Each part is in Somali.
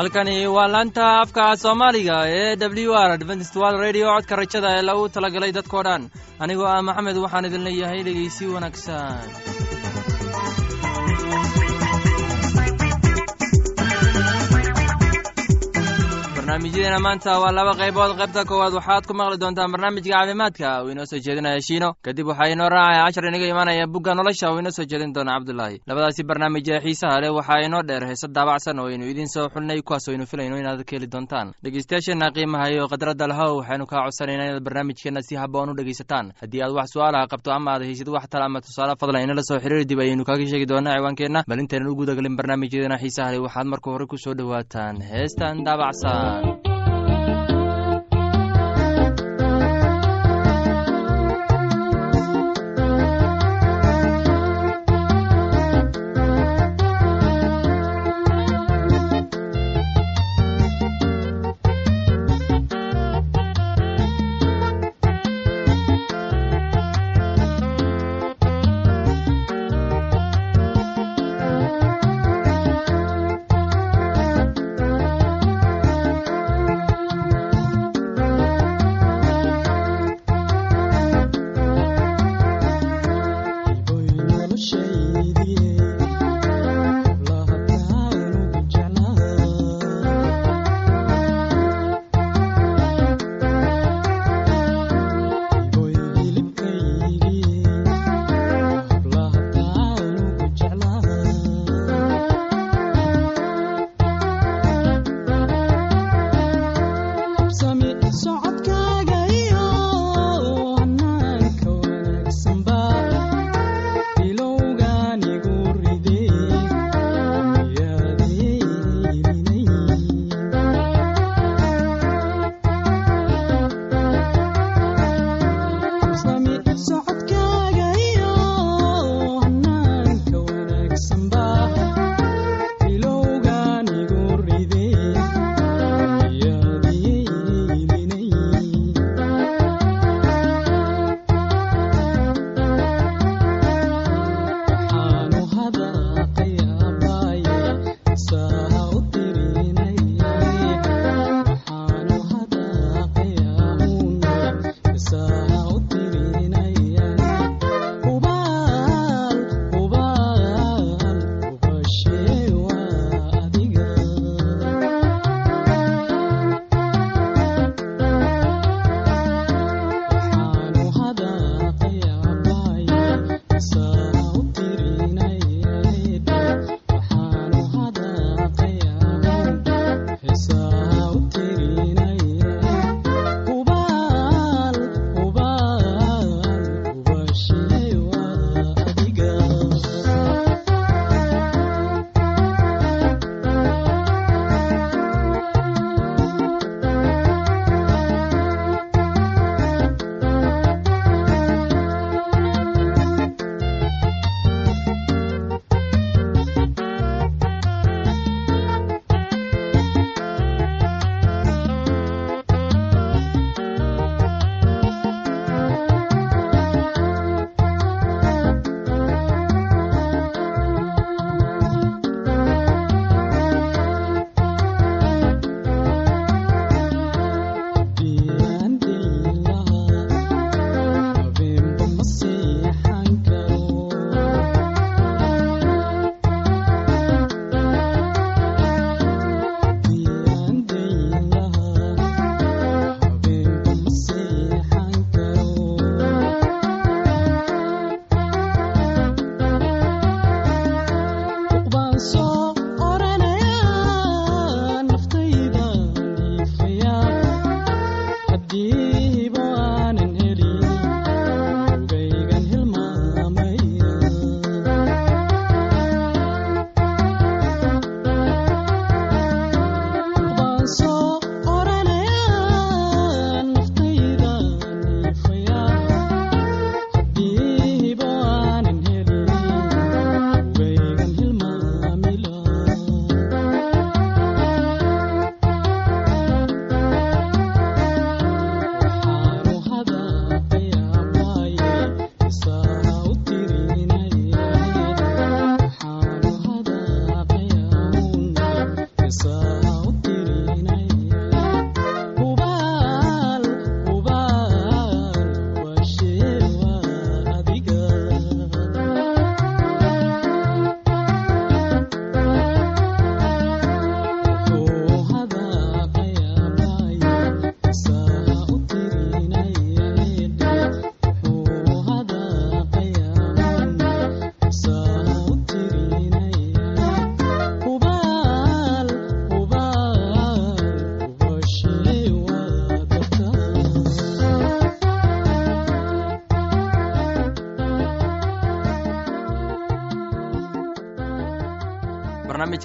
halkani waa laanta afka soomaaliga ee w r adventistwal radio. Codka rajada ee lagu talagalay dadkoo dhan. Anigoo ah maxamed waxaan idin leeyahay dhegeysi wanaagsan barnaamijyadeena maanta waa laba qaybood qaybta koowaad. Waxaad ku maqli doontaan barnaamijka caafimaadka. Uu inoo soo jeedinaya shiino. Kadib waxaa inoo raacaya cashar inaga imaanaya bugga nolosha. Uu inoo soo jeedin doona cabdulaahi labadaasi barnaamij ee xiisaha leh waxaa inoo dheer heese daabacsan oo aynu idiin soo xulnay kuwaas aynu filayno inaad ka heli doontaan. Dhegeystayaasheenna qiimaha iyo khadradda lahow waxaynu kaa codsanaynaa inaad barnaamijkeenna si haboon u dhegeysataan haddii aad wax su'aalaha qabto ama aad haysid wax tala ama tusaale fadlan inala soo xiriiri dib ayaynu kaaga sheegi doonaa ciwaankeenna. Bal intaynan u gudagelin barnaamijyadeena xiisaha leh waxaad marka hore ku soo dhowaataan heestan daabacsan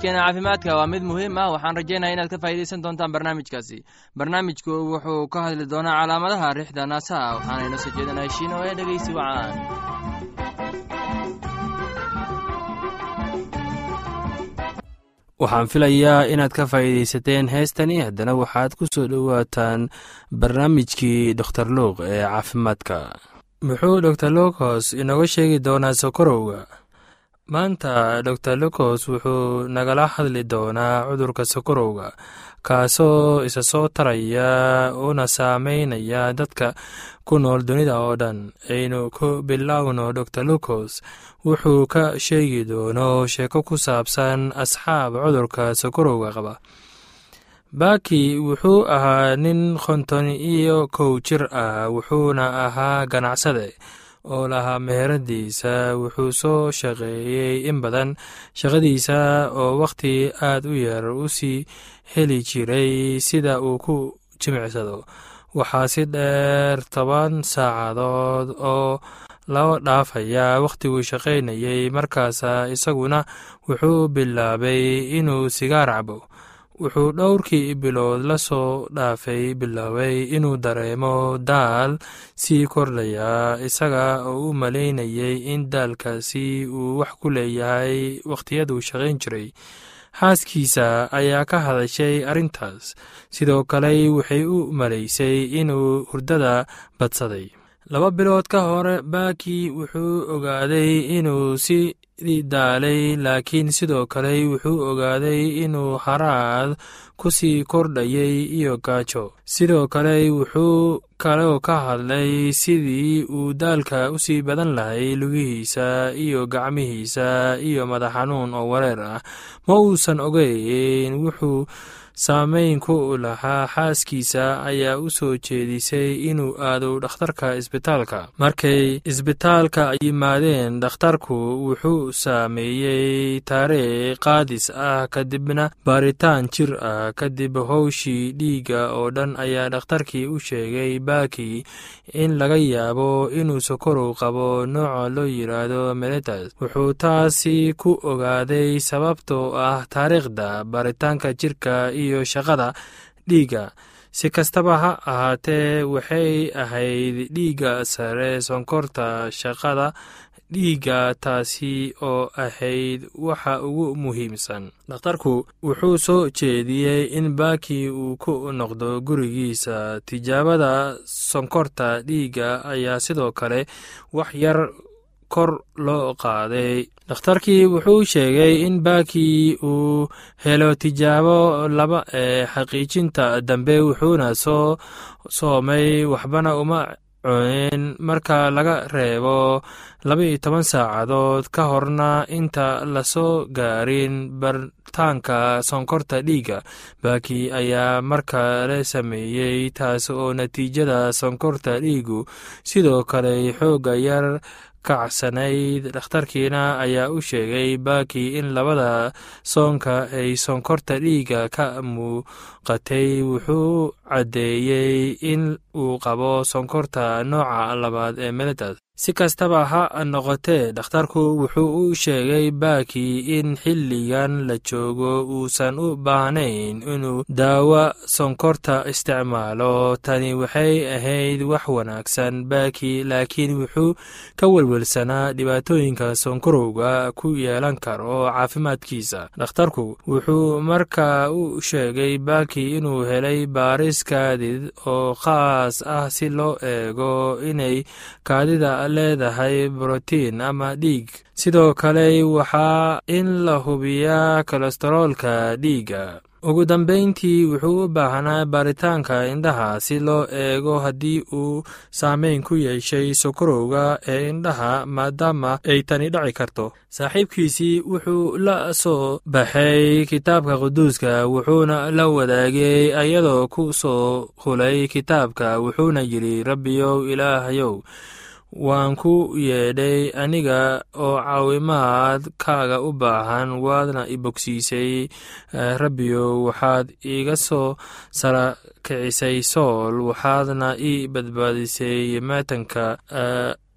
barnaamijkeena caafimaadka waa mid muhiim ah. Waxaan rajaynaya inaad ka faa'idaysan doontaan barnaamijkaasi. Barnaamijku wuxuu ka hadli doonaa calaamadaha rixda naasaha waxaana inoo soo jeedinaya shiino ee dhegeysi wacaan. Waxaan filayaa inaad ka faa'iidaysateen heestani. Haddana waxaad ku soo dhowaataan barnaamijkii doktor luuq ee caafimaadka. Muxuu dor lukos inooga sheegi doonaa sokorowga maanta dor lukos wuxuu nagala hadli doonaa cudurka sokorowga kaasoo isa soo taraya una saameynaya dadka ku nool dunida oo dhan. Aynu ku bilowno dor lukos wuxuu ka sheegi doono sheeko ku saabsan asxaab cudurka sokorowga qaba. Baki wuxuu ahaa nin konton iyo kow jir ah wuxuuna ahaa ganacsade oo lahaa meheradiisa wuxuu soo shaqeeyey in badan shaqadiisa oo wakhti aad u yar u sii heli jiray sida uu ku jimicsado. Waxaa si dheer toban saacadood oo loo dhaafaya wakhtiguu shaqaynayay markaasa isaguna wuxuu bilaabay inuu sigaar cabo wuxuu dhowrkii bilood la soo dhaafay biloobay inuu dareemo daal sii kordhaya isaga oo u malaynayay in daalkaasi uu wax ku leeyahay wakhtiyaduu shaqayn jiray. Xaaskiisa ayaa ka hadashay arrintaas sidoo kale waxay u malaysay inuu hurdada badsaday laba bilood ka hore baki wuxuu ogaaday inuu si daalay laakiin sidoo kale wuxuu ogaaday inuu haraad ku sii kordhayay iyo gaajo. Sidoo kale wuxuu kaloo ka hadlay sidii uu daalka u sii badan lahay lugihiisa iyo gacmihiisa iyo madax xanuun oo wareer ah. Ma uusan ogeyn wuxuu saameyn ku lahaa xaaskiisa ayaa u soo jeedisay inuu aado dhakhtarka isbitaalka. Markay isbitaalka yimaadeen dhakhtarku wuxuu saameeyey taariikh qaadis ah kadibna baaritaan jir ah kadib howshii dhiigga oo dhan ayaa dhakhtarkii u sheegay baki in laga yaabo inuu sokorow qabo nooca loo yiraahdo meletas wuxuu taasi ku ogaaday sababtoo ah taariikhda baaritaanka jirka iyo shaqada dhiigga. Si kastaba ha ahaatee waxay ahayd dhiigga sare sonkorta shaqada dhiigga taasi oo ahayd waxa ugu muhiimsan. Dhakhtarku wuxuu soo jeediyey in baki uu ku noqdo gurigiisa. Tijaabada sonkorta dhiigga ayaa sidoo kale wax yar kor loo qaaday. Dhakhtarkii wuxuu sheegay in baki uu helo tijaabo laba ee xaqiijinta dambe wuxuuna soo soomay waxbana uma cunin marka laga reebo laba-iyo toban saacadood ka horna inta la soo gaarin bartaanka sonkorta dhiigga baki ayaa markale sameeyey taas oo natiijada sonkorta dhiigu sidoo kale xooga yar kacsanayd dhakhtarkiina ayaa u sheegay baki in labada soonka ay sonkorta dhiigga ka muuqatay. Wuxuu caddeeyey in uu qabo sonkorta nooca labaad ee meletas si kastaba ha noqotee dhakhtarku wuxuu u sheegay baki in xilligan la joogo uusan u baahnayn inuu daawo sonkorta isticmaalo. Tani waxay ahayd wax wanaagsan baki laakiin wuxuu ka welwelsanaa dhibaatooyinka sonkorowga ku yeelan karo caafimaadkiisa. Dhakhtarku wuxuu markaa u sheegay baki inuu helay baaris kaadid oo khaas ah si loo eego inay kaadida leedahay brotiin ama dhiig. Sidoo kale waxaa in la hubiyaa kolestaroolka dhiigga. Ugu dambeyntii wuxuu u baahnaa baaritaanka indhaha si loo eego haddii uu saameyn ku yeeshay sokorowga ee indhaha maadaama ay tani dhaci karto. Saaxiibkiisii wuxuu la soo baxay kitaabka quduuska wuxuuna la wadaagay ayadoo ku soo hulay kitaabka wuxuuna yidhi rabbiyow ilaahayow waan ku yeedhay aniga oo caawimaad kaaga u baahan waadna i bogsiisay. Rabbiyow waxaad iiga soo sara kicisay sool waxaadna ii badbaadisay maatanka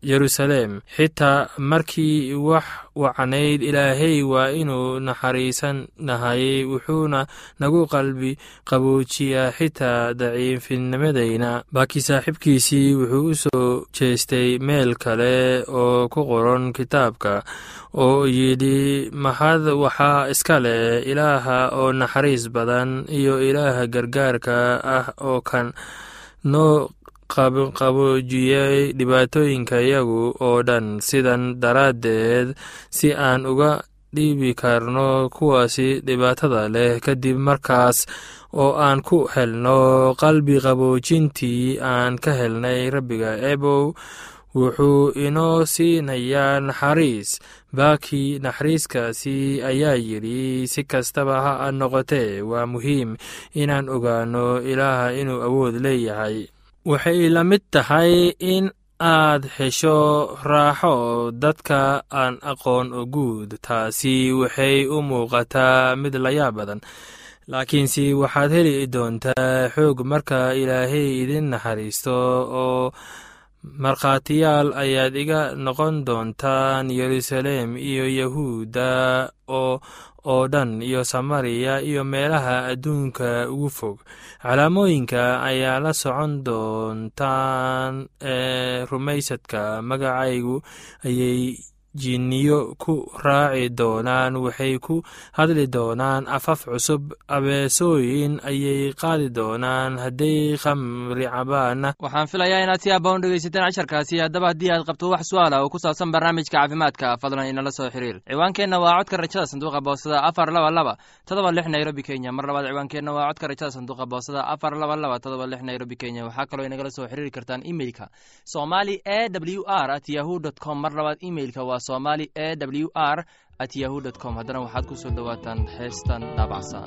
yeruusaleem xitaa markii wax wacnayd ilaahay waa inuu naxariisanahay wuxuuna nagu qalbi qaboojiyaa xitaa daciifinimadayna baakii saaxiibkiisii wuxuu u soo jeestay meel kale oo ku qoran kitaabka oo yidhi mahad waxaa iska leh ilaaha oo naxariis badan iyo ilaaha gargaarka ah oo kan noo qaboojiyey dhibaatooyinka iyagu oo dhan sidan daraaddeed si aan uga dhiibi karno kuwaasi dhibaatada leh. Kadib markaas oo aan ku helno qalbi qaboojintii aan ka helnay rabbiga ebow wuxuu inoo siinayaa naxariis. Baakii naxariiskaasi ayaa yidhi si kastaba ha noqotee waa muhiim inaan ogaano ilaaha inuu awood leeyahay waxay la mid tahay in aad hesho raaxo dadka aan aqoon oo guud. Taasi waxay u muuqataa mid layaab badan. Laakiinse waxaad heli doontaa xoog marka ilaahay idin naxariisto oo markhaatiyaal ayaad iga noqon doontaan yeruusaleem iyo yahuudda oo oo dhan iyo samariya iyo meelaha adduunka ugu fog. Calaamooyinka ayaa la socon doontaan ee rumaysadka magacaygu ayay jinniyo ku raaci doonaan waxay ku hadli doonaan afaf cusub abeesooyin ayay qaadi doonaan hadday khamri cabaana. Waxaan filayaa inaad si aabbaun dhegaysateen casharkaasi haddaba haddii aad qabto wax su'aala oo ku saabsan barnaamijka caafimaadka fadlan inala soo xiriir. Ciwaankeenna waa codka rajada sanduuqa boosada afar laba laba todoba lix nairobi kenya. Mar labaad ciwaankeenna waa codka rajada sanduuqa boosada afar laba laba todoba lix nairobi kenya. Waxaa kaloo inagala soo xiriiri kartaan imeilka somali e w r at yahu dt com. Mar labaad imeilka waa somali e w r at yahu com. Haddana waxaad ku soo dhowaataan heestan daabacsan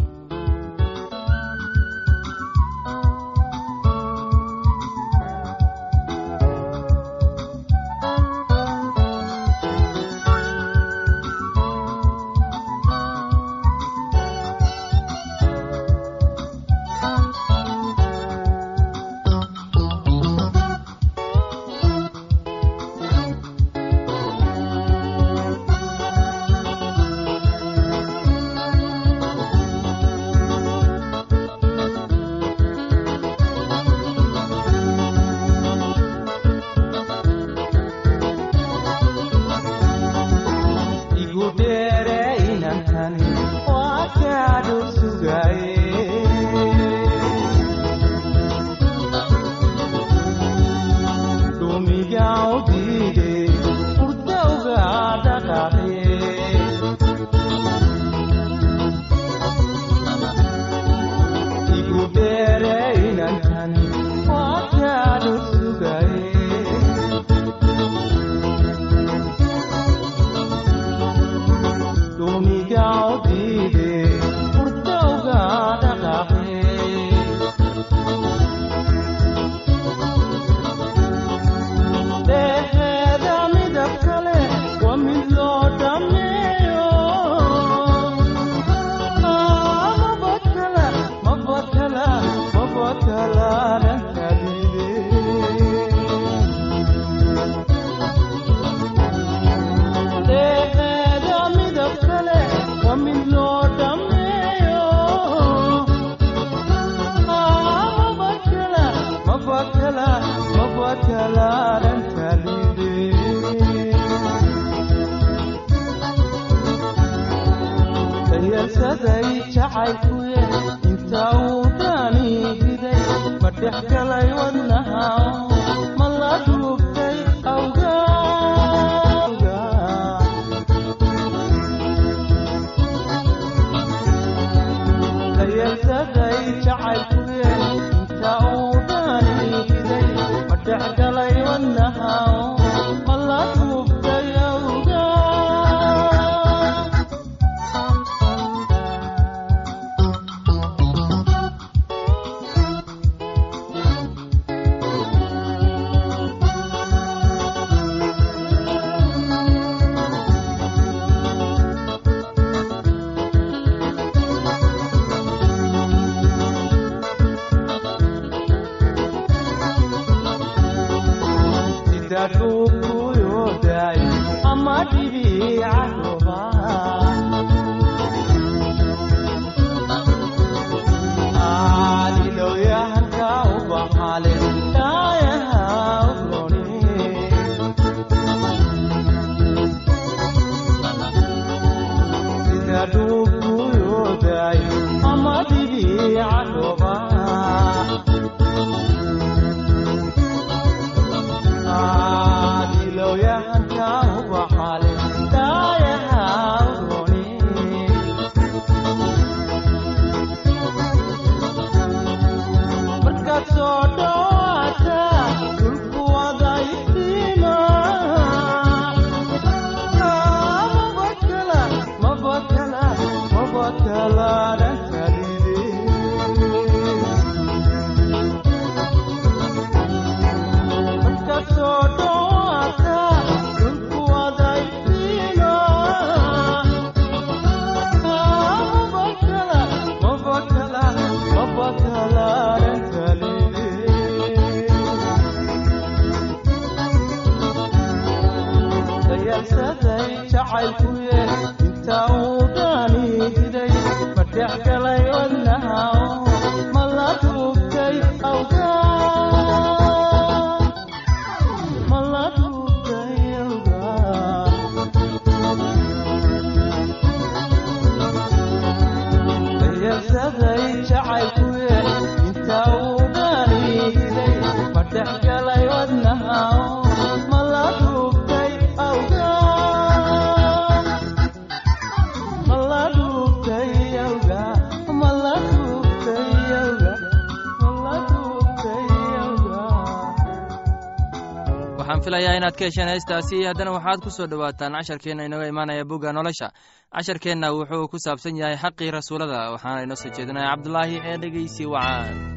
inaad ka hesheen heestaasi haddana waxaad ku soo dhowaataan casharkeenna inooga imaanaya bugga nolosha. Casharkeenna wuxuu ku saabsan yahay xaqii rasuulada waxaana inoo soo jeedinaya cabdulaahi ee dhegeysi wacaan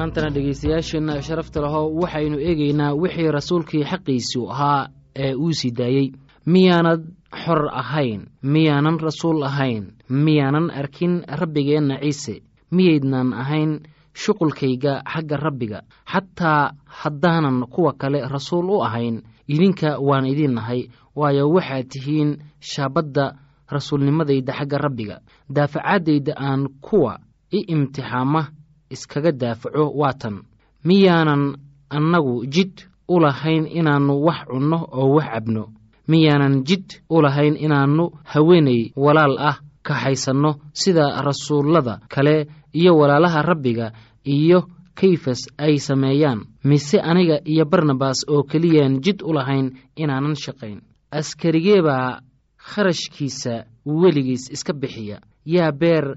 maantana dhegaystayaasheenna sharafta lahow waxaynu eegaynaa wixii rasuulkii xaqiisu ahaa ee uu sii daayey. Miyaanad xor ahayn miyaanan rasuul ahayn miyaanan arkin rabbigeenna ciise miyaydnan ahayn shuqulkayga xagga rabbiga. Xataa haddaanan kuwa kale rasuul u ahayn idinka waan idiin nahay waayo waxaad tihiin shaabadda rasuulnimadayda xagga rabbiga. Daafacaddayda aan kuwa i imtixaama iskaga daafaco waa tan. Miyaanan annagu jid u lahayn inaannu wax cunno oo wax cabno. Miyaanan jid u lahayn inaannu haweenay walaal ah kaxaysanno sida rasuullada kale iyo walaalaha rabbiga iyo kayfas ay sameeyaan. Mise aniga iyo barnabas oo keliyaan jid u lahayn inaanan shaqayn. Askarigee baa kharashkiisa weligiis iska bixiya. Yaa beer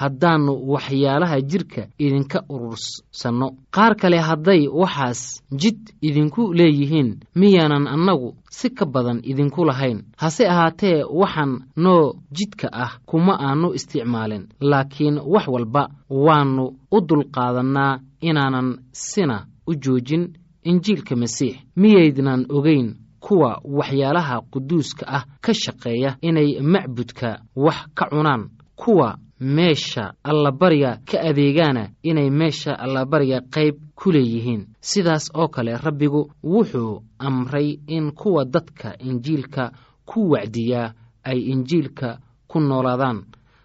haddaannu waxyaalaha jidhka idinka urursanno qaar kale hadday waxaas jid idinku leeyihiin miyaanan annagu si ka badan idinku lahayn. Hase ahaatee waxaan noo jidka ah kuma aannu isticmaalin laakiin wax walba waannu u dulqaadannaa inaanan sina u joojin injiilka masiix. Miyaydnan ogayn kuwa waxyaalaha quduuska ah ka shaqeeya inay macbudka wax ka cunaan kuwa meesha allabariga ka adeegaana inay meesha allabariga qayb ku leeyihiin. Sidaas oo kale rabbigu wuxuu amray in kuwa dadka injiilka ku wacdiyaa ay injiilka ku noolaadaan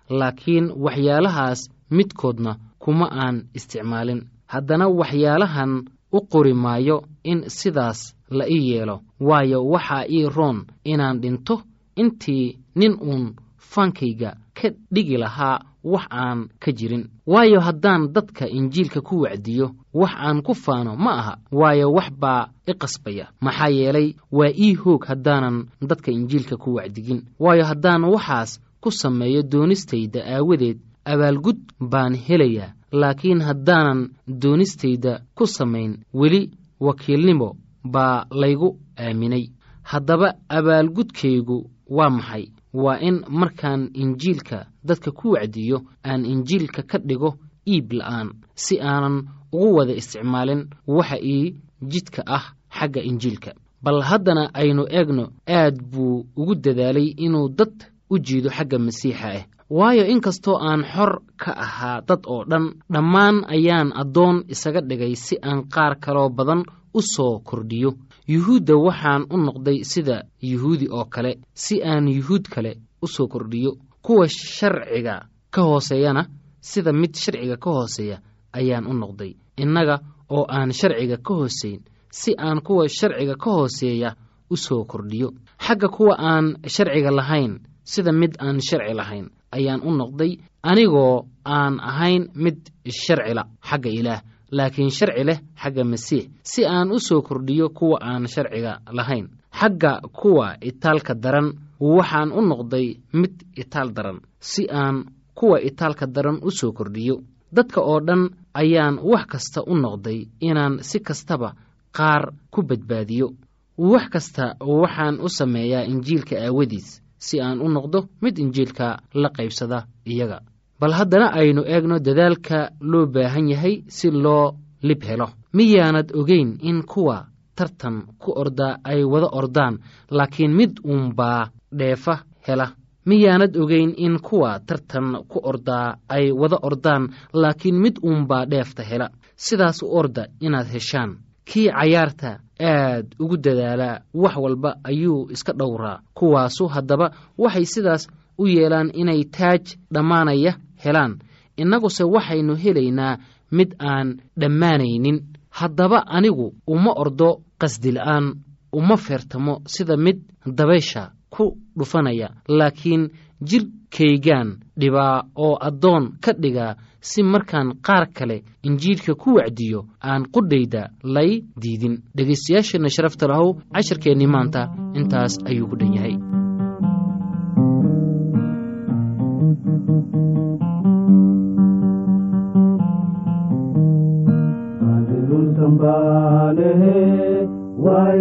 laakiin waxyaalahaas midkoodna kuma aan isticmaalin. Haddana waxyaalahan u qori maayo in sidaas la ii yeelo waayo waxaa ii roon inaan dhinto intii nin uun faankayga ka dhigi lahaa wax aan ka jirin. Waayo haddaan dadka injiilka ku wacdiyo wax aan ku faano ma aha. Waayo wax baa i qasbaya. Maxaa yeelay waa ii hoog haddaanan dadka injiilka ku wacdigin. Waayo haddaan waxaas ku sameeyo doonistayda aawadeed abaalgud baan helayaa. Laakiin haddaanan doonistayda ku samayn weli wakiilnimo baa laygu aaminay. Haddaba abaalgudkaygu waa maxay waa in markaan injiilka dadka ku wacdiyo aan injiilka ka dhigo iib la'aan si aanan ugu wada isticmaalin waxa ii jidka ah xagga injiilka. Bal haddana aynu eegno aad buu ugu dadaalay inuu dad u jiido xagga masiixa ah waayo inkastoo aan xor ka ahaa dad oo dhan dhammaan ayaan addoon isaga dhigay si aan qaar kaloo badan u soo kordhiyo. Yuhuudda waxaan u noqday sida yuhuudi oo kale si aan yuhuud kale u soo kordhiyo. Kuwa sharciga ka hooseeyana sida mid sharciga ka hooseeya ayaan u noqday. Innaga oo aan sharciga ka hooseyn si aan kuwa sharciga ka hooseeya u soo kordhiyo. Xagga kuwa aan sharciga lahayn sida mid aan sharci lahayn ayaan u noqday. Anigoo aan ahayn mid sharcila xagga ilaah laakiin sharci leh xagga masiix si aan u soo kordhiyo kuwa aan sharciga lahayn. Xagga kuwa itaalka daran waxaan u noqday mid itaal daran si aan kuwa itaalka daran u soo kordhiyo. Dadka oo dhan ayaan wax kasta u noqday inaan si kastaba qaar ku badbaadiyo. Wax kasta waxaan u sameeyaa injiilka aawadiis si aan u noqdo mid injiilka la qaybsada iyaga bal haddana aynu eegno dadaalka loo baahan yahay si loo lib helo. Miyaanad ogeyn in kuwa tartan ku ordaa ay wada ordaan laakiin mid uunbaa dheefa hela. Miyaanad ogeyn in kuwa tartan ku ordaa ay wada ordaan laakiin mid uunbaa dheefta hela. Sidaas u orda inaad heshaan. Kii cayaarta aad ugu dadaalaa wax walba ayuu iska dhowraa. Kuwaasu haddaba waxay sidaas u yeelaan inay taaj dhammaanaya helaan. Innaguse waxaynu helaynaa mid aan dhammaanaynin. Haddaba anigu uma ordo qasdila'aan uma feertamo sida mid dabaysha ku dhufanaya. Laakiin jidhkaygaan dhibaa oo addoon ka dhigaa si markaan qaar kale injiidhka ku wacdiyo aan qudhayda lay diidin. Dhegaystayaasheenna sharafta lahow cashirkeennii maanta intaas ayuu ku dhan yahay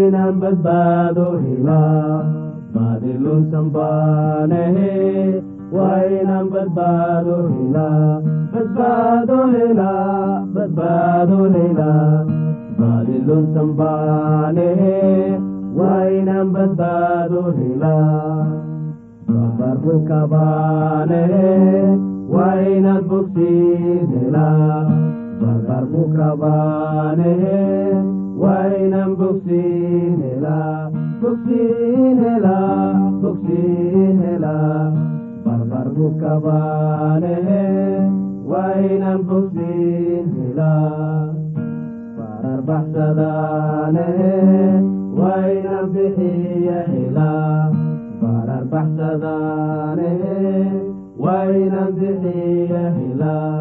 inaan badbaado helaa baadilun sambaanehe waa inaan badbaado helaa badbaado helaa badbaado helaa baadilun sambaanehe waa inaan badbaado helaa babarku kabaanehe waa inaan bogsiin helaa barbarku kabaanehe waa inaan bogsiin helaa bogsiin helaa bogsiin helaa barbarku kabaanehe waa inaan bogsiin helaa barar baxsadaanehe waa inaan bixiya helaa barar baxsadaanehe helaa bixiya helaa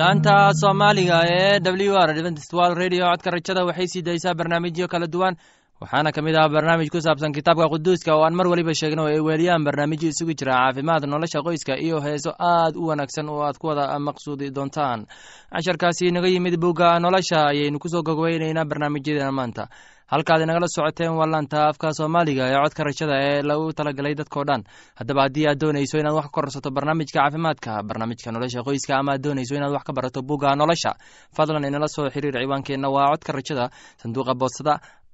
laanta soomaaliga ee w r dventstwal radio codka rajada waxay sii daysaa barnaamijyo kala duwan. Waxaana ka mid ah barnaamij ku saabsan kitaabka quduuska oo aan mar weliba sheegno ay weeliyaan barnaamijyo isugu jira caafimaad nolosha qoyska iyo heeso aad u wanaagsan oo aad ku wada maqsuudi doontaan. Casharkaasi inaga yimid bugga nolosha ayaynu ku soo gogweyneynaa barnaamijyadeena maanta halkaad inagala socoteen waa laanta afka soomaaliga ee codka rajada ee lagu talagalay dadkao dhan. Haddaba haddii aad doonayso inaad wax ka korsato barnaamijka caafimaadka barnaamijka nolosha qoyska ama aad doonayso inaad wax ka barato bugga nolosha fadlan inala soo xiriir ciwaankeenna. Waa codka rajada sanduuqa boostada